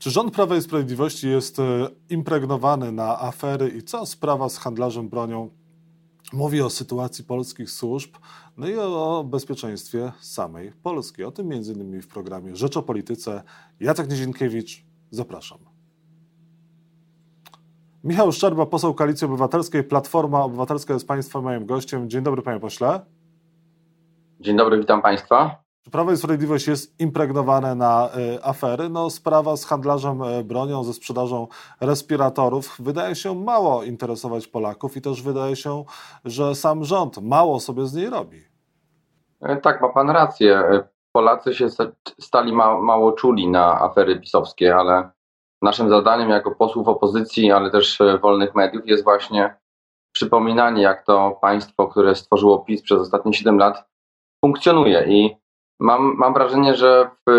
Czy rząd Prawa i Sprawiedliwości jest e, impregnowany na afery i co sprawa z handlarzem bronią mówi o sytuacji polskich służb, no i o bezpieczeństwie samej Polski. O tym między innymi w programie Rzecz o Polityce. Jacek Nizinkiewicz, zapraszam. Michał Szczerba, poseł Koalicji Obywatelskiej, Platforma Obywatelska jest Państwa moim gościem. Dzień dobry, panie pośle. Dzień dobry, witam Państwa. Prawo i Sprawiedliwość jest impregnowane na y, afery. No, sprawa z handlarzem y, bronią, ze sprzedażą respiratorów wydaje się mało interesować Polaków i też wydaje się, że sam rząd mało sobie z niej robi. E, tak, ma Pan rację. E, Polacy się stali ma, mało czuli na afery pisowskie, ale naszym zadaniem jako posłów opozycji, ale też e, wolnych mediów jest właśnie przypominanie, jak to państwo, które stworzyło PiS przez ostatnie 7 lat, funkcjonuje. I mam, mam wrażenie, że w,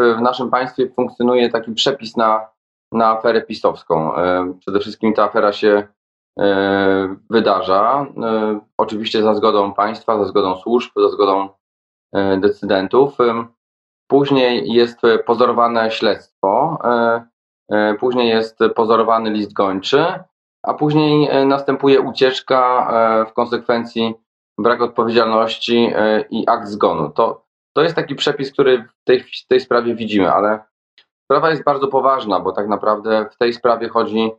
w, w naszym państwie funkcjonuje taki przepis na, na aferę pisowską. E, przede wszystkim ta afera się e, wydarza, e, oczywiście za zgodą państwa, za zgodą służb, za zgodą decydentów. Później jest pozorowane śledztwo, później jest pozorowany list gończy, a później następuje ucieczka, w konsekwencji brak odpowiedzialności i akt zgonu. To, to jest taki przepis, który w tej, w tej sprawie widzimy, ale sprawa jest bardzo poważna, bo tak naprawdę w tej sprawie chodzi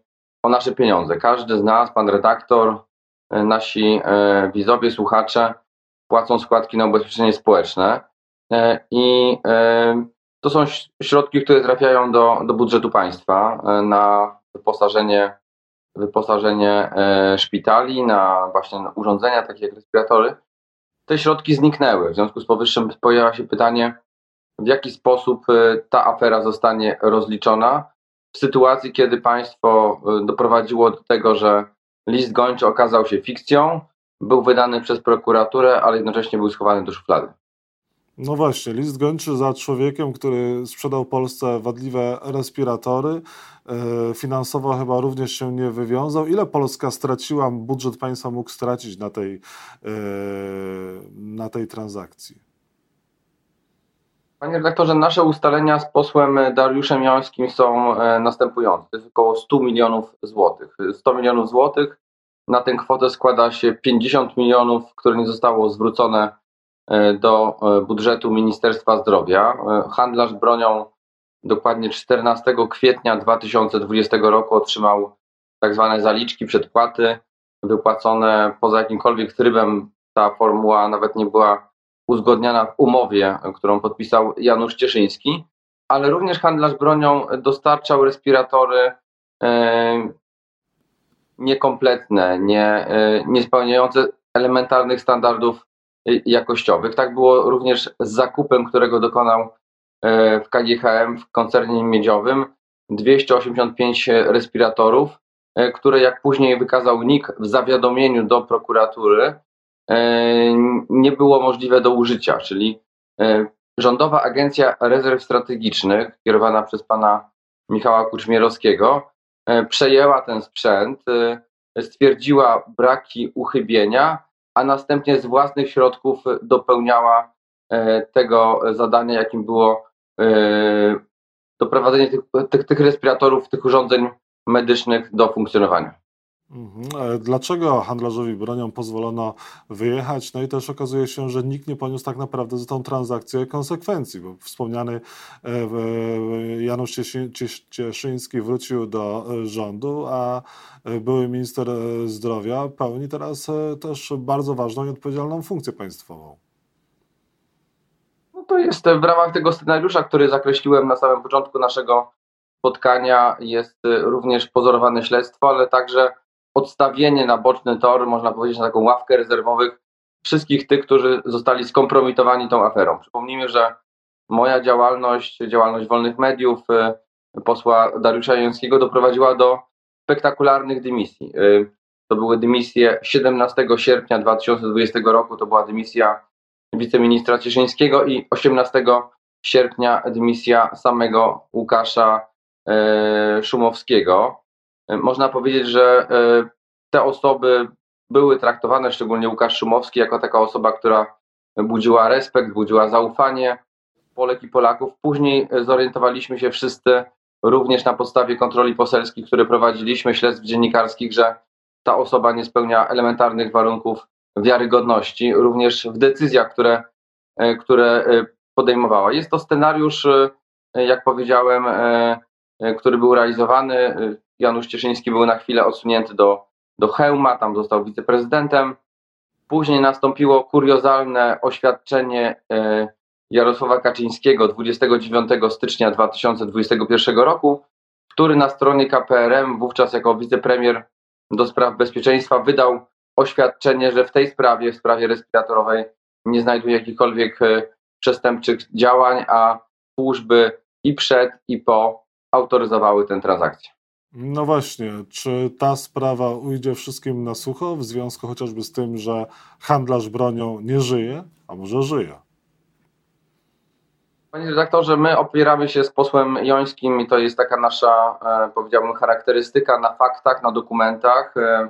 o nasze pieniądze. Każdy z nas, pan redaktor, e, nasi e, widzowie, słuchacze płacą składki na ubezpieczenie społeczne e, i to są środki, które trafiają do, do budżetu państwa na wyposażenie, wyposażenie szpitali, na właśnie urządzenia takie jak respiratory te środki zniknęły. W związku z powyższym pojawia się pytanie, w jaki sposób y, ta afera zostanie rozliczona w sytuacji, kiedy państwo y, doprowadziło do tego, że list gończy okazał się fikcją, był wydany przez prokuraturę, ale jednocześnie był schowany do szuflady. No właśnie, list gończy za człowiekiem, który sprzedał Polsce wadliwe respiratory. E, finansowo chyba również się nie wywiązał. Ile Polska straciła, budżet państwa mógł stracić na tej, e, na tej transakcji? Panie redaktorze, nasze ustalenia z posłem Dariuszem Jońskim są e, następujące. To około 100 milionów złotych. 100 milionów złotych, na tę kwotę składa się 50 milionów, które nie zostało zwrócone do e, budżetu Ministerstwa Zdrowia. E, handlarz bronią dokładnie 14 kwietnia 2020 roku otrzymał tak zwane zaliczki, przedpłaty wypłacone poza jakimkolwiek trybem. Ta formuła nawet nie była uzgodniona w umowie, którą podpisał Janusz Cieszyński, ale również handlarz bronią dostarczał respiratory niekompletne, nie, nie spełniające elementarnych standardów jakościowych. Tak było również z zakupem, którego dokonał e, w KGHM w koncernie miedziowym 285 respiratorów, e, które jak później wykazał NIK w zawiadomieniu do prokuratury e, nie było możliwe do użycia, czyli Rządowa Agencja Rezerw Strategicznych, kierowana przez pana Michała Kuczmierowskiego, przejęła ten sprzęt, stwierdziła braki uchybienia a następnie z własnych środków dopełniała e, tego zadania, jakim było e, doprowadzenie tych, tych, tych respiratorów, tych urządzeń medycznych do funkcjonowania. Mhm. Dlaczego handlarzowi bronią pozwolono wyjechać? No i też okazuje się, że nikt nie poniósł tak naprawdę za tą transakcję konsekwencji, bo wspomniany e, Janusz Cieszyński wrócił do e, rządu, a e, były minister zdrowia pełni teraz też bardzo ważną i odpowiedzialną funkcję państwową. No to jest w ramach tego scenariusza, który zakreśliłem na samym początku naszego spotkania, jest również pozorowane śledztwo, ale także odstawienie na boczny tor, można powiedzieć, na taką ławkę rezerwowych wszystkich tych, którzy zostali skompromitowani tą aferą. Przypomnijmy, że moja działalność, działalność wolnych mediów, y, posła Dariusza Jońskiego doprowadziła do spektakularnych dymisji. Y, to były dymisje 17 sierpnia 2020 roku, to była dymisja wiceministra Cieszyńskiego i 18 sierpnia dymisja samego Łukasza y, Szumowskiego. Można powiedzieć, że e, te osoby były traktowane, szczególnie Łukasz Szumowski, jako taka osoba, która budziła respekt, budziła zaufanie Polek i Polaków. Później zorientowaliśmy się wszyscy, również na podstawie kontroli poselskich, które prowadziliśmy, śledztw dziennikarskich, że ta osoba nie spełnia elementarnych warunków wiarygodności, również w decyzjach, które, które podejmowała. Jest to scenariusz, jak powiedziałem, który był realizowany. Janusz Cieszyński był na chwilę odsunięty do, do hełma, tam został wiceprezydentem. Później nastąpiło kuriozalne oświadczenie e, Jarosława Kaczyńskiego 29 stycznia 2021 roku, który na stronie KPRM, wówczas jako wicepremier do spraw bezpieczeństwa, wydał oświadczenie, że w tej sprawie, w sprawie respiratorowej, nie znajduje jakichkolwiek e, przestępczych działań, a służby i przed, i po autoryzowały tę transakcję. No właśnie, czy ta sprawa ujdzie wszystkim na sucho w związku chociażby z tym, że handlarz bronią nie żyje, a może żyje? Panie redaktorze, my opieramy się z posłem Jońskim i to jest taka nasza, e, powiedziałbym, charakterystyka na faktach, na dokumentach. E,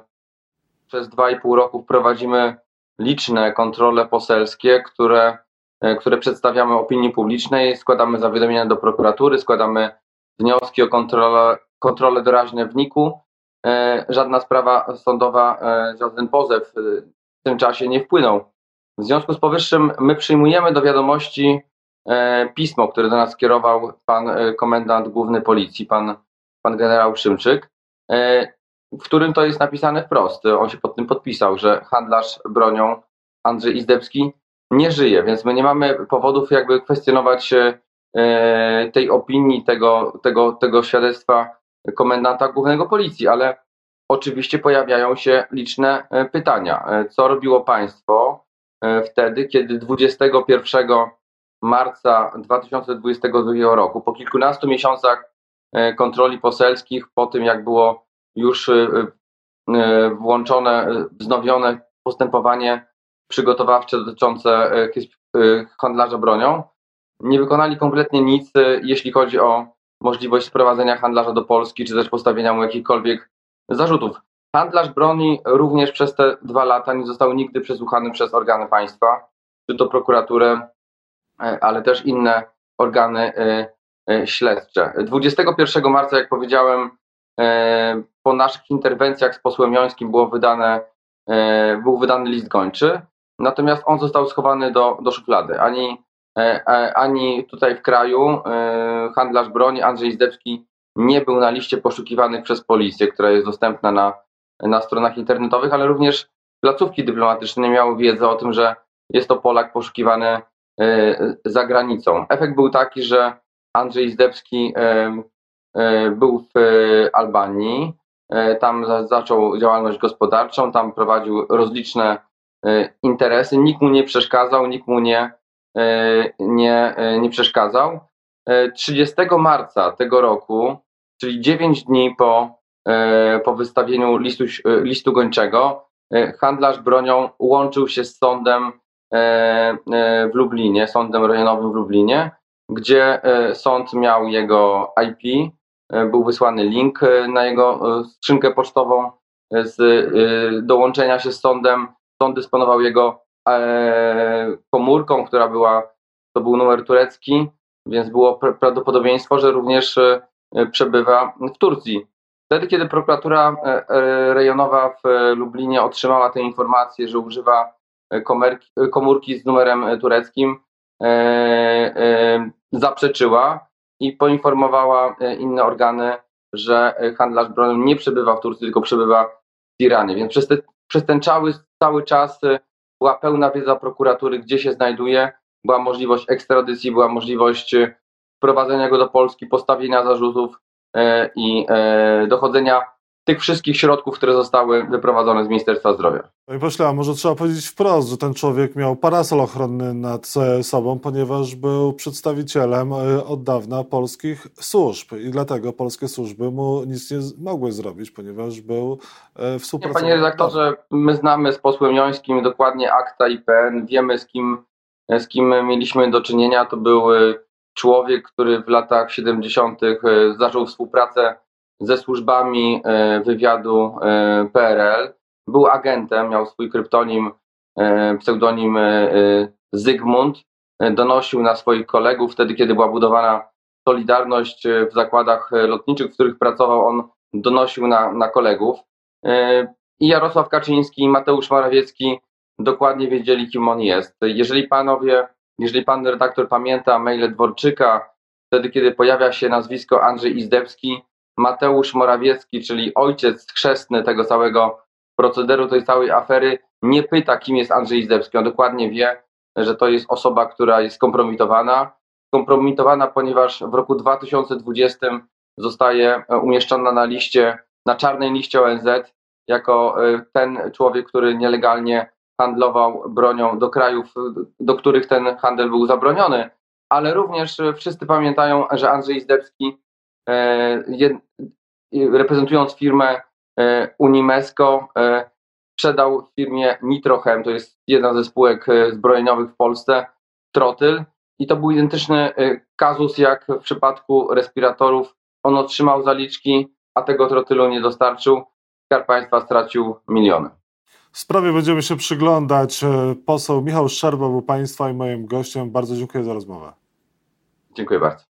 przez dwa i pół roku prowadzimy liczne kontrole poselskie, które, e, które przedstawiamy opinii publicznej, składamy zawiadomienia do prokuratury, składamy wnioski o kontrolę kontrole doraźne w NIK-u. E, żadna sprawa sądowa, e, żaden pozew w tym czasie nie wpłynął. W związku z powyższym my przyjmujemy do wiadomości e, pismo, które do nas skierował pan komendant główny policji, pan, pan generał Szymczyk, w którym to jest napisane wprost. On się pod tym podpisał, że handlarz bronią Andrzej Izdebski nie żyje, więc my nie mamy powodów jakby kwestionować tej opinii, tego, tego, tego świadectwa komendanta głównego policji, ale oczywiście pojawiają się liczne e, pytania. E, co robiło państwo e, wtedy, kiedy 21 marca 2022 roku, po kilkunastu miesiącach kontroli poselskich, po tym jak było już włączone, wznowione postępowanie przygotowawcze dotyczące handlarza bronią, nie wykonali kompletnie nic, jeśli chodzi o możliwość sprowadzenia handlarza do Polski, czy też postawienia mu jakichkolwiek zarzutów. Handlarz broni również przez te dwa lata nie został nigdy przesłuchany przez organy państwa, czy to prokuraturę, e, ale też inne organy e, e, śledcze. 21 marca, jak powiedziałem, po naszych interwencjach z posłem Jońskim było wydane, był wydany list gończy, natomiast on został schowany do, do szuflady. Ani ani tutaj w kraju e, handlarz broni Andrzej Zdebski nie był na liście poszukiwanych przez policję, która jest dostępna na, na stronach internetowych, ale również placówki dyplomatyczne miały wiedzę o tym, że jest to Polak poszukiwany za granicą. Efekt był taki, że Andrzej Zdebski był w Albanii, tam zaczął działalność gospodarczą, tam prowadził rozliczne interesy, nikt mu nie przeszkadzał, nikt mu nie E, nie, e, nie przeszkadzał. 30 e, marca tego roku, czyli 9 dni po, po wystawieniu listu, listu gończego, handlarz bronią łączył się z sądem w Lublinie, sądem rejonowym w Lublinie, gdzie sąd miał jego IP, był wysłany link na jego skrzynkę pocztową z dołączenia się z sądem. Sąd dysponował jego E, komórką, która była, to był numer turecki, więc było prawdopodobieństwo, że również e, przebywa w Turcji. Wtedy, kiedy prokuratura e, rejonowa w Lublinie otrzymała tę informację, że używa komórki z numerem tureckim, zaprzeczyła i poinformowała inne organy, że handlarz bronią nie przebywa w Turcji, tylko przebywa w Iranie. Więc przez, te, przez ten cały, cały czas była pełna wiedza prokuratury, gdzie się znajduje, była możliwość ekstradycji, była możliwość e, wprowadzenia go do Polski, postawienia zarzutów e, i e, dochodzenia tych wszystkich środków, które zostały wyprowadzone z Ministerstwa Zdrowia. Panie pośle, a może trzeba powiedzieć wprost, że ten człowiek miał parasol ochronny nad sobą, ponieważ był przedstawicielem od dawna polskich służb i dlatego polskie służby mu nic nie mogły zrobić, ponieważ był współpracownikiem. Panie redaktorze, my znamy z posłem Jońskim dokładnie akta IPN, wiemy z kim, z kim mieliśmy do czynienia. To był człowiek, który w latach 70. zaczął współpracę ze służbami e, wywiadu e, PRL. Był agentem, miał swój kryptonim, e, pseudonim Zygmunt. Donosił na swoich kolegów wtedy, kiedy była budowana Solidarność w zakładach lotniczych, w których pracował, on donosił na, na kolegów. I Jarosław Kaczyński i Mateusz Morawiecki dokładnie wiedzieli, kim on jest. Jeżeli panowie, jeżeli pan redaktor pamięta maile Dworczyka, wtedy kiedy pojawia się nazwisko Andrzej Izdebski, Mateusz Morawiecki, czyli ojciec chrzestny tego całego procederu, tej całej afery, nie pyta, kim jest Andrzej Izdebski. On dokładnie wie, że to jest osoba, która jest kompromitowana. Kompromitowana, ponieważ w roku 2020 zostaje umieszczona na liście, na czarnej liście ONZ jako e, ten człowiek, który nielegalnie handlował bronią do krajów, do których ten handel był zabroniony, ale również wszyscy pamiętają, że Andrzej Zdebski, e, reprezentując firmę e, Unimesco, sprzedał firmie Nitrochem, to jest jedna ze spółek zbrojeniowych w Polsce, trotyl i to był identyczny kazus jak w przypadku respiratorów. On otrzymał zaliczki, a tego trotylu nie dostarczył. Skarb Państwa stracił miliony. W sprawie będziemy się przyglądać. E, poseł Michał Szczerba był Państwa i moim gościem. Bardzo dziękuję za rozmowę. Dziękuję bardzo.